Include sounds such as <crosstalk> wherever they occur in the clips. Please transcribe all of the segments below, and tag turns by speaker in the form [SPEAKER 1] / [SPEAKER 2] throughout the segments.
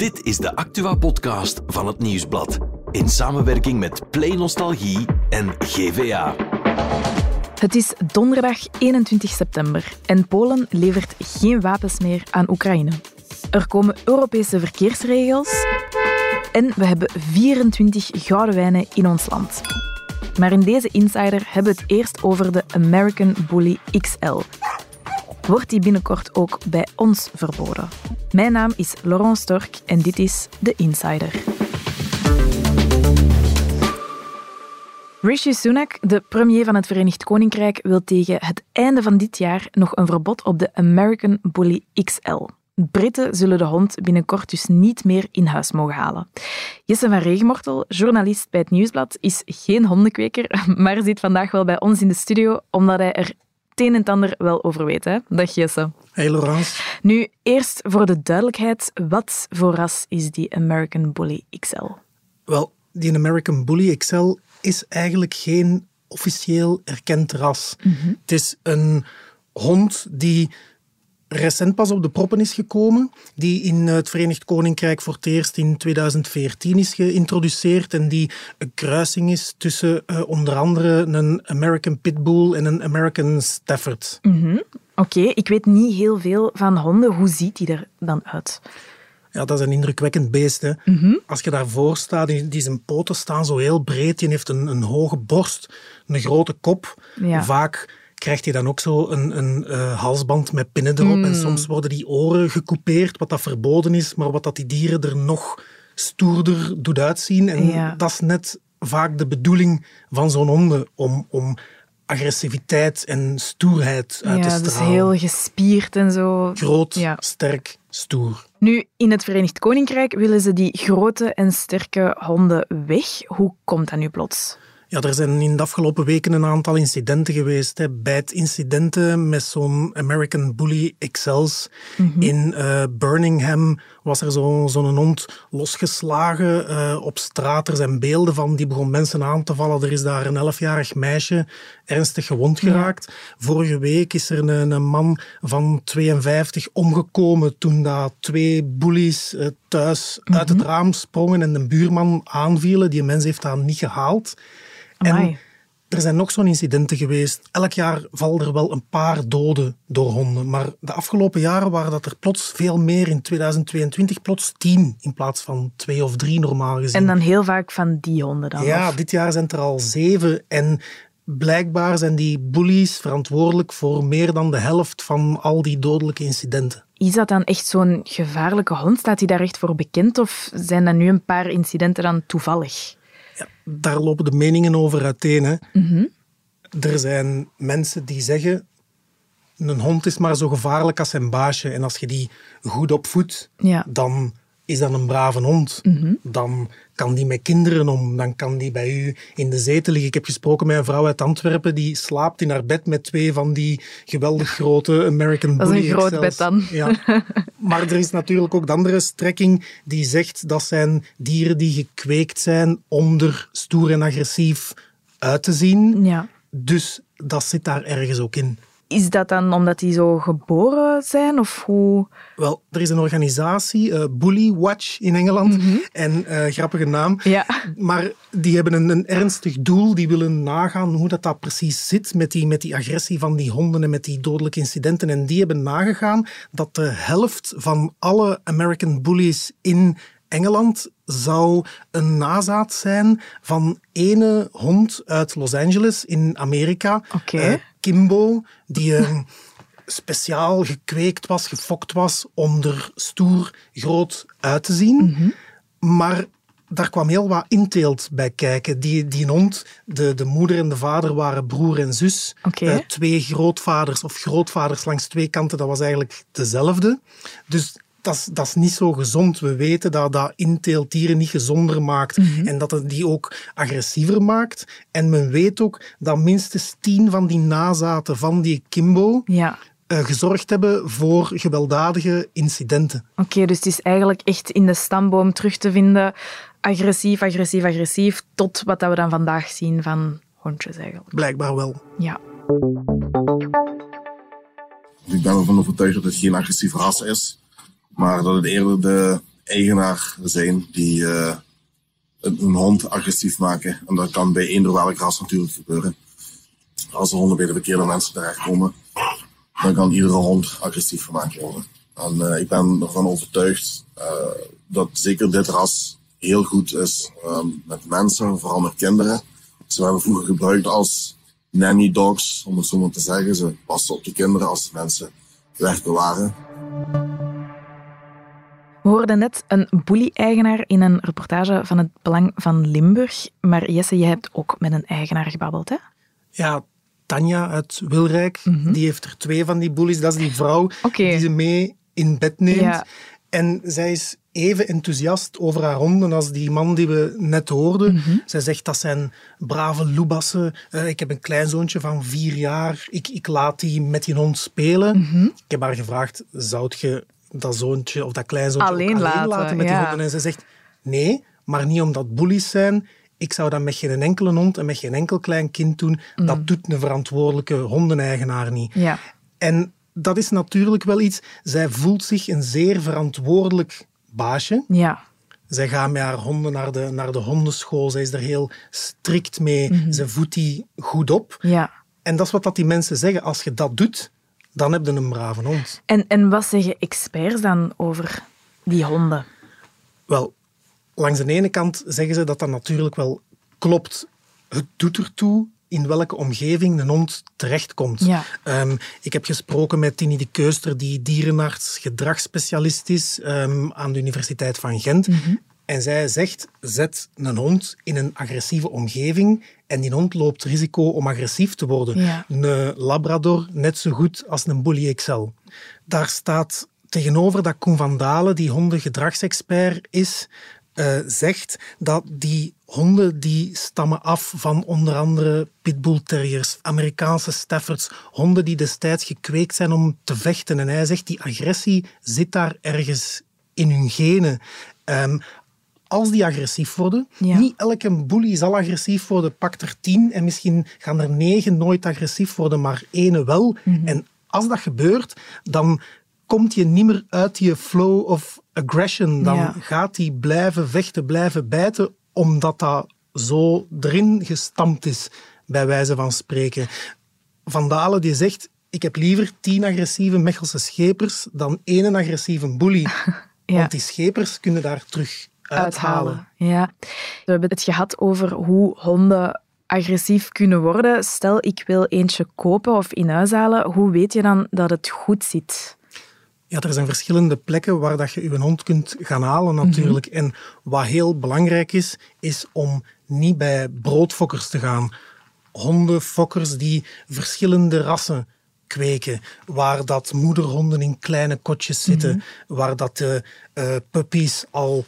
[SPEAKER 1] Dit is de Actua-podcast van het Nieuwsblad. In samenwerking met Play Nostalgie en GVA.
[SPEAKER 2] Het is donderdag 21 september en Polen levert geen wapens meer aan Oekraïne. Er komen Europese verkeersregels en we hebben 24 gouden wijnen in ons land. Maar in deze Insider hebben we het eerst over de American Bully XL. Wordt die binnenkort ook bij ons verboden? Mijn naam is Laurent Stork en dit is The Insider. Rishi Sunak, de premier van het Verenigd Koninkrijk, wil tegen het einde van dit jaar nog een verbod op de American Bully XL. Britten zullen de hond binnenkort dus niet meer in huis mogen halen. Jesse van Regenmortel, journalist bij het Nieuwsblad, is geen hondenkweker, <laughs> maar zit vandaag wel bij ons in de studio omdat hij er het een en ander wel over weet. Hè? Dag Jesse.
[SPEAKER 3] Hey Laurence.
[SPEAKER 2] Nu, eerst voor de duidelijkheid, wat voor ras is die American Bully XL?
[SPEAKER 3] Wel, die American Bully XL is eigenlijk geen officieel erkend ras. Het is een hond die recent pas op de proppen is gekomen, die in het Verenigd Koninkrijk voor het eerst in 2014 is geïntroduceerd en die een kruising is tussen uh, onder andere een American Pitbull en een American Stafford.
[SPEAKER 2] Mm Oké, okay, ik weet niet heel veel van honden. Hoe ziet die er dan uit?
[SPEAKER 3] Ja, dat is een indrukwekkend beest. Hè. Mm -hmm. Als je daarvoor staat, die, die zijn poten staan zo heel breed. Die heeft een, een hoge borst, een grote kop. Ja. Vaak krijgt hij dan ook zo een, een uh, halsband met pinnen erop. Mm. En soms worden die oren gecoupeerd, wat dat verboden is, maar wat dat die dieren er nog stoerder doet uitzien. En ja. dat is net vaak de bedoeling van zo'n honden, om, om agressiviteit en stoerheid uit
[SPEAKER 2] ja,
[SPEAKER 3] te stralen.
[SPEAKER 2] dus heel gespierd en zo.
[SPEAKER 3] Groot, ja. sterk, stoer.
[SPEAKER 2] Nu, in het Verenigd Koninkrijk willen ze die grote en sterke honden weg. Hoe komt dat nu plots?
[SPEAKER 3] Ja, er zijn in de afgelopen weken een aantal incidenten geweest. Hè. Bijtincidenten met zo'n American Bully. Mm -hmm. In uh, Birmingham was er zo'n zo hond losgeslagen uh, op straat. Er zijn beelden van, die begon mensen aan te vallen. Er is daar een elfjarig meisje ernstig gewond geraakt. Ja. Vorige week is er een, een, man van 52 omgekomen toen daar twee bullies uh, thuis mm -hmm. uit het raam sprongen en de buurman aanvielen. Die mens heeft dat niet gehaald.
[SPEAKER 2] Amai.
[SPEAKER 3] En er zijn nog zo'n incidenten geweest. Elk jaar vallen er wel een paar doden door honden. Maar de afgelopen jaren waren dat er plots veel meer. In 2022 plots tien in plaats van twee of drie normaal gezien.
[SPEAKER 2] En dan heel vaak van die honden dan?
[SPEAKER 3] Ja,
[SPEAKER 2] of?
[SPEAKER 3] dit jaar zijn er al zeven. En blijkbaar zijn die bullies verantwoordelijk voor meer dan de helft van al die dodelijke incidenten.
[SPEAKER 2] Is dat dan echt zo'n gevaarlijke hond? Staat hij daar echt voor bekend? Of zijn dat nu een paar incidenten dan toevallig?
[SPEAKER 3] Daar lopen de meningen over uiteen. Hè.
[SPEAKER 2] Mm -hmm.
[SPEAKER 3] Er zijn mensen die zeggen, een hond is maar zo gevaarlijk als zijn baasje. En als je die goed opvoedt,
[SPEAKER 2] ja.
[SPEAKER 3] dan is dat een brave hond.
[SPEAKER 2] Mm -hmm.
[SPEAKER 3] Dan kan die met kinderen om, dan kan die bij u in de zetel liggen. Ik heb gesproken met een vrouw uit Antwerpen, die slaapt in haar bed met twee van die geweldig grote American
[SPEAKER 2] Dat
[SPEAKER 3] Bully
[SPEAKER 2] is een groot bed dan.
[SPEAKER 3] Ja. <laughs> Maar er is natuurlijk ook de andere strekking die zegt dat zijn dieren die gekweekt zijn om er stoer en agressief uit te zien.
[SPEAKER 2] Ja.
[SPEAKER 3] Dus dat zit daar ergens ook in.
[SPEAKER 2] Is dat dan omdat die zo geboren zijn? Of hoe?
[SPEAKER 3] Wel, er is een organisatie, uh, Bully Watch in Engeland.
[SPEAKER 2] Mhm.
[SPEAKER 3] En uh, grappige naam.
[SPEAKER 2] Ja.
[SPEAKER 3] Maar die hebben een, een, ernstig doel. Die willen nagaan hoe dat, dat precies zit met die, met die agressie van die honden en met die dodelijke incidenten. En die hebben nagegaan dat de helft van alle American Bullies in Engeland zou een nazaat zijn van ene hond uit Los Angeles in Amerika.
[SPEAKER 2] Okay.
[SPEAKER 3] Uh, Kimbo, die uh, <laughs> speciaal gekweekt was, gefokt was om er stoer groot uit te zien.
[SPEAKER 2] Mm -hmm.
[SPEAKER 3] Maar daar kwam heel wat inteelt bij kijken. Die, die hond, de, de moeder en de vader waren broer en zus.
[SPEAKER 2] Okay.
[SPEAKER 3] Uh, twee grootvaders of grootvaders langs twee kanten, dat was eigenlijk dezelfde. Dus dat is, dat is niet zo gezond. We weten dat dat inteelt dieren niet gezonder maakt
[SPEAKER 2] Mhm.
[SPEAKER 3] mm -hmm. en dat het die ook agressiever maakt. En men weet ook dat minstens tien van die nazaten van die Kimbo
[SPEAKER 2] ja.
[SPEAKER 3] uh, gezorgd hebben voor gewelddadige incidenten.
[SPEAKER 2] Oké, okay, dus het is eigenlijk echt in de stamboom terug te vinden. Agressief, agressief, agressief. Tot wat we dan vandaag zien van hondjes eigenlijk.
[SPEAKER 3] Blijkbaar wel.
[SPEAKER 2] Ja.
[SPEAKER 4] Ik ben ervan overtuigd dat het geen agressieve ras is. Maar dat het eerder de eigenaar zijn die uh, een hond agressief maken. En dat kan bij eender welk ras natuurlijk gebeuren. Als de honden bij de verkeerde mensen terechtkomen, dan kan iedere hond agressief gemaakt worden. En uh, ik ben ervan overtuigd uh, dat zeker dit ras heel goed is um, met mensen, vooral met kinderen. Ze werden vroeger gebruikt als nanny dogs, om het zo maar te zeggen. Ze passen op de kinderen als mensen weg waren.
[SPEAKER 2] We hoorden net een bully-eigenaar in een reportage van het Belang van Limburg. Maar Jesse, je hebt ook met een eigenaar gebabbeld, hè?
[SPEAKER 3] Ja, Tanja uit Wilrijk, mhm. die heeft er twee van die bullies. Dat is die vrouw die ze mee in bed neemt. En zij is even enthousiast over haar honden als die man die we net hoorden. Mhm. Zij zegt dat zijn brave loebassen. Uh, ik heb een kleinzoontje van vier jaar. Ik, ik laat die met die hond spelen. Mhm. Ik heb haar gevraagd, zou je dat zoontje of dat kleinzoontje alleen, alleen laten, met die honden? En ze zegt, nee, maar niet omdat bullies zijn. Ik zou dat met geen enkele hond en met geen enkel klein kind doen. Dat mhm. doet een verantwoordelijke hondeneigenaar niet.
[SPEAKER 2] Ja.
[SPEAKER 3] En dat is natuurlijk wel iets. Zij voelt zich een zeer verantwoordelijk baasje.
[SPEAKER 2] Ja.
[SPEAKER 3] Zij gaat met haar honden naar de, naar de hondenschool. Zij is er heel strikt mee. Mhm. Ze voedt die goed op.
[SPEAKER 2] Ja.
[SPEAKER 3] En dat is wat dat die mensen zeggen. Als je dat doet, dan heb je een brave hond.
[SPEAKER 2] En, en wat zeggen experts dan over die honden?
[SPEAKER 3] Wel, langs de ene kant zeggen ze dat dat natuurlijk wel klopt. Het doet ertoe in welke omgeving een hond terechtkomt.
[SPEAKER 2] Ja.
[SPEAKER 3] Um, ik heb gesproken met Tini de Keuster, die dierenarts, gedragsspecialist is um, aan de Universiteit van Gent. Mhm. En zij zegt, zet een hond in een agressieve omgeving en die hond loopt risico om agressief te worden.
[SPEAKER 2] Ja.
[SPEAKER 3] Een labrador net zo goed als een bully XL. Daar staat tegenover dat Koen van Dalen, die hondengedragsexpert is, uh, zegt dat die honden die stammen af van onder andere pitbull terriers, Amerikaanse staffords, honden die destijds gekweekt zijn om te vechten. En hij zegt die agressie zit daar ergens in hun genen. Um, als die agressief worden, niet elke bully zal agressief worden, pak er tien en misschien gaan er negen nooit agressief worden, maar ene wel. Mhm. En als dat gebeurt, dan komt je niet meer uit je flow of aggression. Dan gaat hij blijven vechten, blijven bijten, omdat dat zo erin gestampt is, bij wijze van spreken. Van Dalen die zegt, ik heb liever tien agressieve Mechelse schepers dan één agressieve bully. <laughs> Want die schepers kunnen daar terug uithalen.
[SPEAKER 2] Ja. We hebben het gehad over hoe honden agressief kunnen worden. Stel, ik wil eentje kopen of in huis halen. Hoe weet je dan dat het goed zit?
[SPEAKER 3] Ja, er zijn verschillende plekken waar dat je je hond kunt gaan halen natuurlijk. Mhm. En wat heel belangrijk is, is om niet bij broodfokkers te gaan. Hondenfokkers die verschillende rassen kweken, waar dat moederhonden in kleine kotjes zitten, mhm. waar dat de uh, puppies al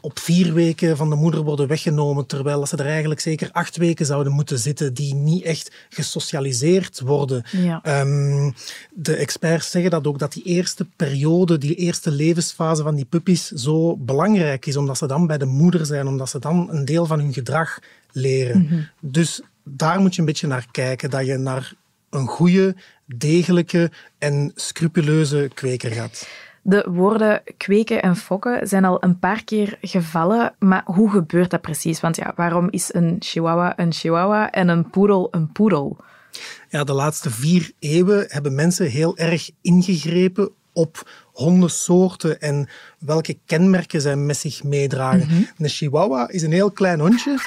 [SPEAKER 3] op vier weken van de moeder worden weggenomen, terwijl ze er eigenlijk zeker acht weken zouden moeten zitten, die niet echt gesocialiseerd worden. Ehm, de experts zeggen dat ook, dat die eerste periode, die eerste levensfase van die puppies zo belangrijk is, omdat ze dan bij de moeder zijn, omdat ze dan een deel van hun gedrag leren. Mhm. Dus daar moet je een beetje naar kijken, dat je naar een goede, degelijke en scrupuleuze kweker gaat.
[SPEAKER 2] De woorden kweken en fokken zijn al een paar keer gevallen, maar hoe gebeurt dat precies? Want ja, waarom is een chihuahua een chihuahua en een poedel een poedel?
[SPEAKER 3] Ja, de laatste vier eeuwen hebben mensen heel erg ingegrepen op hondensoorten en welke kenmerken zij met zich meedragen. Mhm. Een chihuahua is een heel klein hondje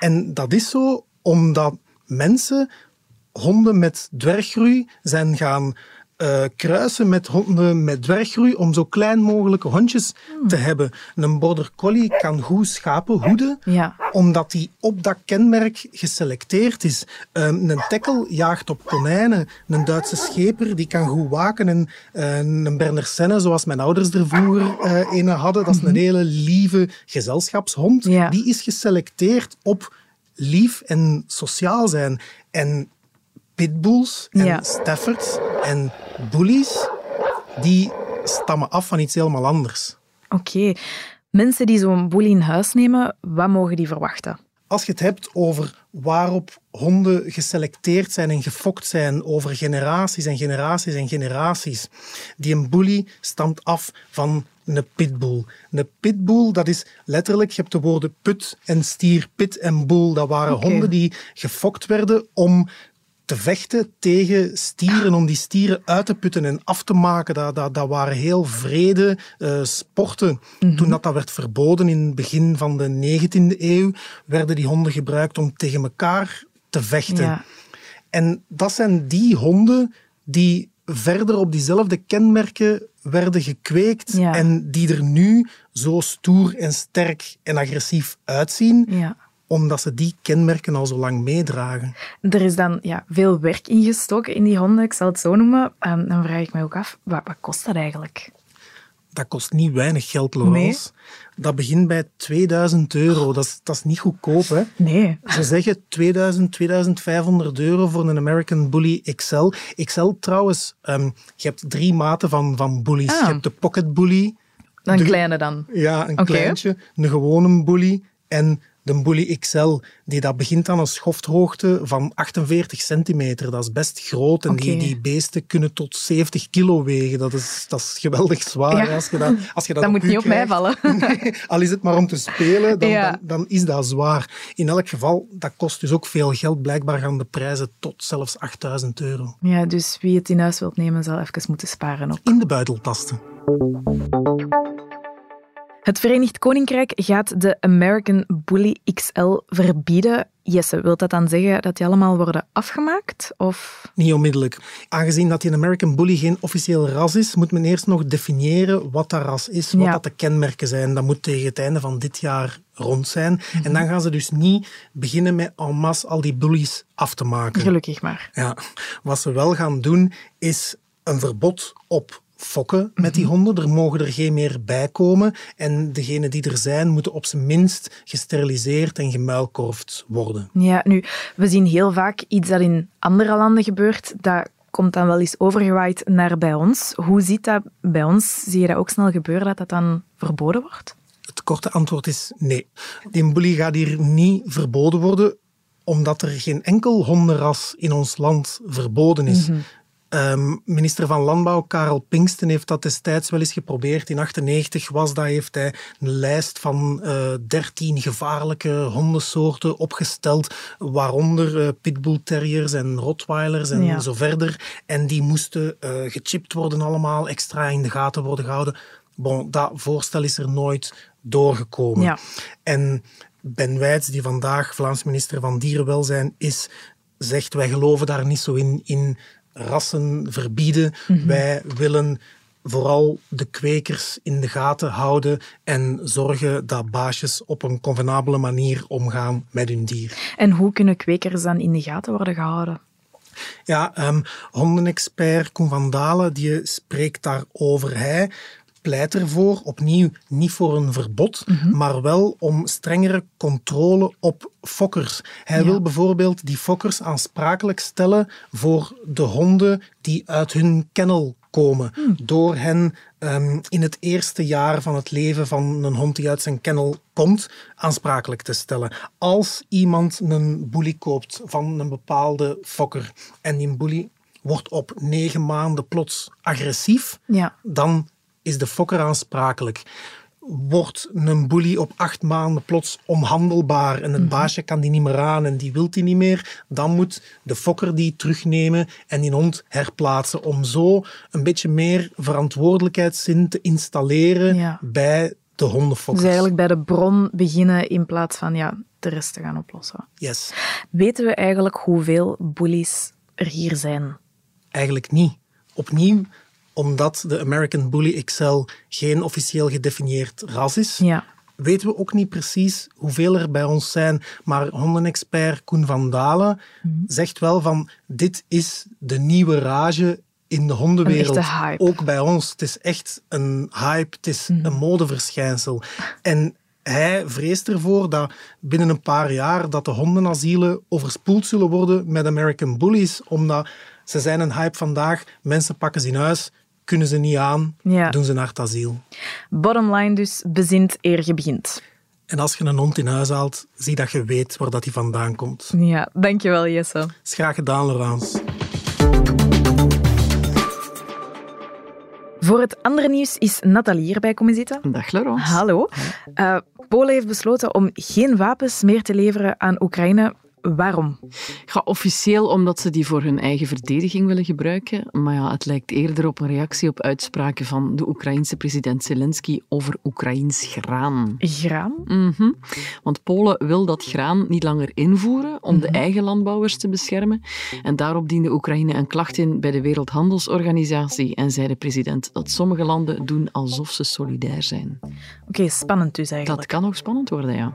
[SPEAKER 3] en dat is zo omdat mensen honden met dwerggroei zijn gaan uh, kruisen met honden met dwerggroei om zo klein mogelijke hondjes te hebben. Een border collie kan goed schapen hoeden,
[SPEAKER 2] ja.
[SPEAKER 3] omdat die op dat kenmerk geselecteerd is. Um, een tekkel jaagt op konijnen. Een Duitse scheper die kan goed waken. En uh, een Berner Senne, zoals mijn ouders er vroeger een hadden, dat is een mhm. hele lieve gezelschapshond.
[SPEAKER 2] Ja.
[SPEAKER 3] Die is geselecteerd op lief en sociaal zijn. En pitbulls en ja. staffords en bullies, die stammen af van iets helemaal anders.
[SPEAKER 2] Oké. Mensen die zo'n bully in huis nemen, wat mogen die verwachten?
[SPEAKER 3] als je het hebt over waarop honden geselecteerd zijn en gefokt zijn over generaties en generaties en generaties, die een bully stamt af van een pitbull. Een pitbull, dat is letterlijk, je hebt de woorden put en stier, pit en bull. Dat waren honden die gefokt werden om te vechten tegen stieren, om die stieren uit te putten en af te maken. Dat, dat, dat waren heel vrede eh, sporten. Toen dat, dat werd verboden in het begin van de 19e eeuw, werden die honden gebruikt om tegen elkaar te vechten.
[SPEAKER 2] Ja.
[SPEAKER 3] En dat zijn die honden die verder op diezelfde kenmerken werden gekweekt
[SPEAKER 2] Ja.
[SPEAKER 3] en die er nu zo stoer en sterk en agressief uitzien,
[SPEAKER 2] Ja.
[SPEAKER 3] Omdat ze die kenmerken al zo lang meedragen.
[SPEAKER 2] Er is dan ja, veel werk ingestoken in die honden, ik zal het zo noemen. Ehm, dan vraag ik mij ook af, wat, wat kost dat eigenlijk?
[SPEAKER 3] Dat kost niet weinig geld, Laurence. Dat begint bij 2000 euro. Dat is, dat is niet goedkoop, hè?
[SPEAKER 2] Nee.
[SPEAKER 3] Ze zeggen 2000, 2500 euro voor een American Bully XL. XL trouwens, ehm, je hebt drie maten van, van bullies.
[SPEAKER 2] Ah.
[SPEAKER 3] Je hebt de Pocket Bully,
[SPEAKER 2] Een
[SPEAKER 3] De-
[SPEAKER 2] kleine dan.
[SPEAKER 3] ja, een kleintje, een gewone bully en de Bully XL. Die dat begint aan een schofthoogte van 48 centimeter. Dat is best groot en die, die beesten kunnen tot 70 kilo wegen. Dat is, dat is geweldig zwaar.
[SPEAKER 2] Ja.
[SPEAKER 3] Als je dat, als je dat,
[SPEAKER 2] Dat moet niet op mij vallen. <laughs>
[SPEAKER 3] Nee, al is het maar om te spelen, dan,
[SPEAKER 2] Ja.
[SPEAKER 3] dan, dan is dat zwaar. In elk geval, dat kost dus ook veel geld. Blijkbaar gaan de prijzen tot zelfs 8000 euro.
[SPEAKER 2] Ja, dus wie het in huis wilt nemen, zal even moeten sparen ook.
[SPEAKER 3] In de buideltasten.
[SPEAKER 2] Het Verenigd Koninkrijk gaat de American Bully XL verbieden. Jesse, wilt dat dan zeggen dat die allemaal worden afgemaakt? Of...
[SPEAKER 3] Niet onmiddellijk. Aangezien dat die American Bully geen officieel ras is, moet men eerst nog definiëren wat dat ras is, wat
[SPEAKER 2] Ja.
[SPEAKER 3] dat de kenmerken zijn. Dat moet tegen het einde van dit jaar rond zijn. En dan gaan ze dus niet beginnen met en masse al die bullies af te maken.
[SPEAKER 2] Gelukkig maar.
[SPEAKER 3] Ja, wat ze wel gaan doen, is een verbod op fokken met die honden. Er mogen er geen meer bij komen. En degenen die er zijn, moeten op zijn minst gesteriliseerd en gemuilkorfd worden.
[SPEAKER 2] Ja, nu, we zien heel vaak iets dat in andere landen gebeurt. Dat komt dan wel eens overgewaaid naar bij ons. Hoe ziet dat bij ons? Zie je dat ook snel gebeuren, dat dat dan verboden wordt?
[SPEAKER 3] Het korte antwoord is nee. Die bully gaat hier niet verboden worden, omdat er geen enkel hondenras in ons land verboden is. Ehm, minister van Landbouw Karel Pinksten heeft dat destijds wel eens geprobeerd. In 1998 was dat, heeft hij een lijst van eh 13 gevaarlijke hondensoorten opgesteld, waaronder eh, pitbull terriers en rottweilers en
[SPEAKER 2] Ja.
[SPEAKER 3] zo verder. En die moesten eh, gechipt worden allemaal, extra in de gaten worden gehouden. Bon, dat voorstel is er nooit doorgekomen.
[SPEAKER 2] Ja.
[SPEAKER 3] En Ben Wijts, die vandaag Vlaams minister van Dierenwelzijn is, zegt wij geloven daar niet zo in, in rassen verbieden. Wij willen vooral de kwekers in de gaten houden en zorgen dat baasjes op een convenabele manier omgaan met hun dier.
[SPEAKER 2] En hoe kunnen kwekers dan in de gaten worden gehouden?
[SPEAKER 3] Ja, ehm hondenexpert Koen van Dalen die spreekt daarover. Hij pleit ervoor, opnieuw niet voor een verbod, maar wel om strengere controle op fokkers. Hij
[SPEAKER 2] Ja.
[SPEAKER 3] wil bijvoorbeeld die fokkers aansprakelijk stellen voor de honden die uit hun kennel komen. Door hen ehm, in het eerste jaar van het leven van een hond die uit zijn kennel komt, aansprakelijk te stellen. Als iemand een bully koopt van een bepaalde fokker en die bully wordt op negen maanden plots agressief,
[SPEAKER 2] Ja.
[SPEAKER 3] dan is de fokker aansprakelijk. Wordt een bully op acht maanden plots onhandelbaar en het baasje kan die niet meer aan en die wil die niet meer, dan moet de fokker die terugnemen en die hond herplaatsen om zo een beetje meer verantwoordelijkheidszin te installeren
[SPEAKER 2] Ja.
[SPEAKER 3] bij de hondenfokkers.
[SPEAKER 2] Dus eigenlijk bij de bron beginnen in plaats van ja, de rest te gaan oplossen.
[SPEAKER 3] Yes.
[SPEAKER 2] Weten we eigenlijk hoeveel bullies er hier zijn?
[SPEAKER 3] Eigenlijk niet. Opnieuw, omdat de American Bully XL geen officieel gedefinieerd ras is,
[SPEAKER 2] Ja.
[SPEAKER 3] weten we ook niet precies hoeveel er bij ons zijn. Maar hondenexpert Koen van Dalen zegt wel van dit is de nieuwe rage in de hondenwereld. Ook bij ons. Het is echt een hype, het is een modeverschijnsel. En hij vreest ervoor dat binnen een paar jaar dat de hondenasielen overspoeld zullen worden met American Bullies, omdat ze zijn een hype vandaag. Mensen pakken ze in huis, kunnen ze niet aan,
[SPEAKER 2] Ja.
[SPEAKER 3] doen ze naar het asiel.
[SPEAKER 2] Bottom line dus, bezint eer je begint.
[SPEAKER 3] En als je een hond in huis haalt, zie dat je weet waar dat hij vandaan komt.
[SPEAKER 2] Ja, dankjewel Jesse.
[SPEAKER 3] Is graag gedaan, Laurence.
[SPEAKER 2] Voor het andere nieuws is Nathalie hierbij komen zitten.
[SPEAKER 5] Dag Laurence.
[SPEAKER 2] Hallo. Uh, Polen heeft besloten om geen wapens meer te leveren aan Oekraïne Waarom?
[SPEAKER 5] Ja, officieel omdat ze die voor hun eigen verdediging willen gebruiken. Maar ja, het lijkt eerder op een reactie op uitspraken van de Oekraïense president Zelensky over Oekraïns graan.
[SPEAKER 2] Graan?
[SPEAKER 5] Mm Want Polen wil dat graan niet langer invoeren om de mhm. eigen landbouwers te beschermen. En daarop diende Oekraïne een klacht in bij de Wereldhandelsorganisatie en zei de president dat sommige landen doen alsof ze solidair zijn.
[SPEAKER 2] Oké, spannend dus eigenlijk.
[SPEAKER 5] Dat kan ook spannend worden, ja.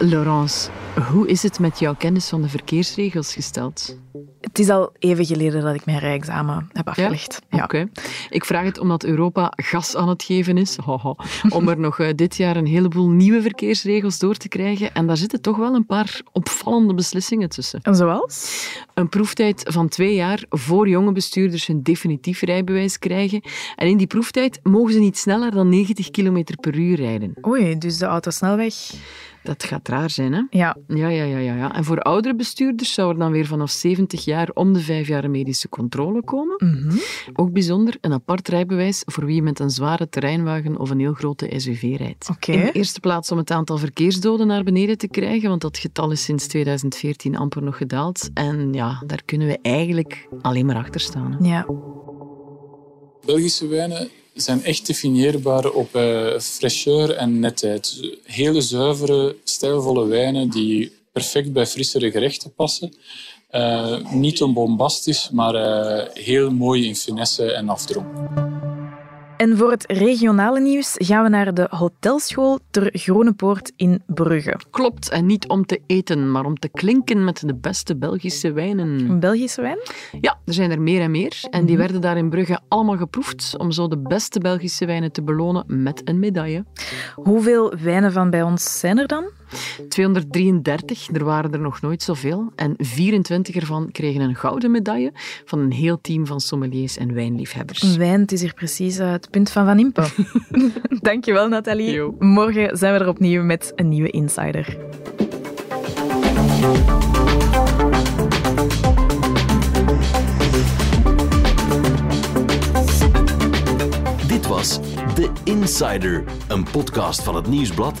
[SPEAKER 5] Laurence, hoe is het met jouw kennis van de verkeersregels gesteld?
[SPEAKER 2] Het is al even geleden dat ik mijn rijexamen heb afgelegd.
[SPEAKER 5] Ja? Oké. Ik vraag het omdat Europa gas aan het geven is, <laughs> om er nog eh, dit jaar een heleboel nieuwe verkeersregels door te krijgen. En daar zitten toch wel een paar opvallende beslissingen tussen.
[SPEAKER 2] En zoals?
[SPEAKER 5] Een proeftijd van twee jaar voor jonge bestuurders hun definitief rijbewijs krijgen. En in die proeftijd mogen ze niet sneller dan 90 km per uur rijden.
[SPEAKER 2] Oei, dus de autosnelweg
[SPEAKER 5] dat gaat raar zijn, hè?
[SPEAKER 2] Ja.
[SPEAKER 5] Ja, ja, ja, ja, ja. En voor oudere bestuurders zou er dan weer vanaf 70 jaar om de vijf jaar medische controle komen.
[SPEAKER 2] Mhm.
[SPEAKER 5] Ook bijzonder, een apart rijbewijs voor wie met een zware terreinwagen of een heel grote SUV rijdt.
[SPEAKER 2] Oké.
[SPEAKER 5] In de eerste plaats om het aantal verkeersdoden naar beneden te krijgen, want dat getal is sinds 2014 amper nog gedaald. En ja, daar kunnen we eigenlijk alleen maar achter staan.
[SPEAKER 2] Hè? Ja.
[SPEAKER 6] Belgische wijnen zijn echt definieerbaar op uh, en netheid. Hele zuivere, stijlvolle wijnen die perfect bij frissere gerechten passen. Uh, niet te bombastisch, maar uh, heel mooi in finesse en afdronk.
[SPEAKER 2] En voor het regionale nieuws gaan we naar de hotelschool ter Groenepoort in Brugge.
[SPEAKER 5] Klopt, en niet om te eten, maar om te klinken met de beste Belgische wijnen.
[SPEAKER 2] Belgische wijn?
[SPEAKER 5] Ja, er zijn er meer en meer. En die mhm. werden daar in Brugge allemaal geproefd om zo de beste Belgische wijnen te belonen met een medaille.
[SPEAKER 2] Hoeveel wijnen van bij ons zijn er dan?
[SPEAKER 5] 233, er waren er nog nooit zoveel. En 24 ervan kregen een gouden medaille van een heel team van sommeliers en wijnliefhebbers.
[SPEAKER 2] Wijn, het is hier precies uh, het punt van Van Impe. <laughs> Dankjewel, Nathalie. Morgen zijn we er opnieuw met een nieuwe Insider.
[SPEAKER 1] Dit was The Insider, een podcast van het Nieuwsblad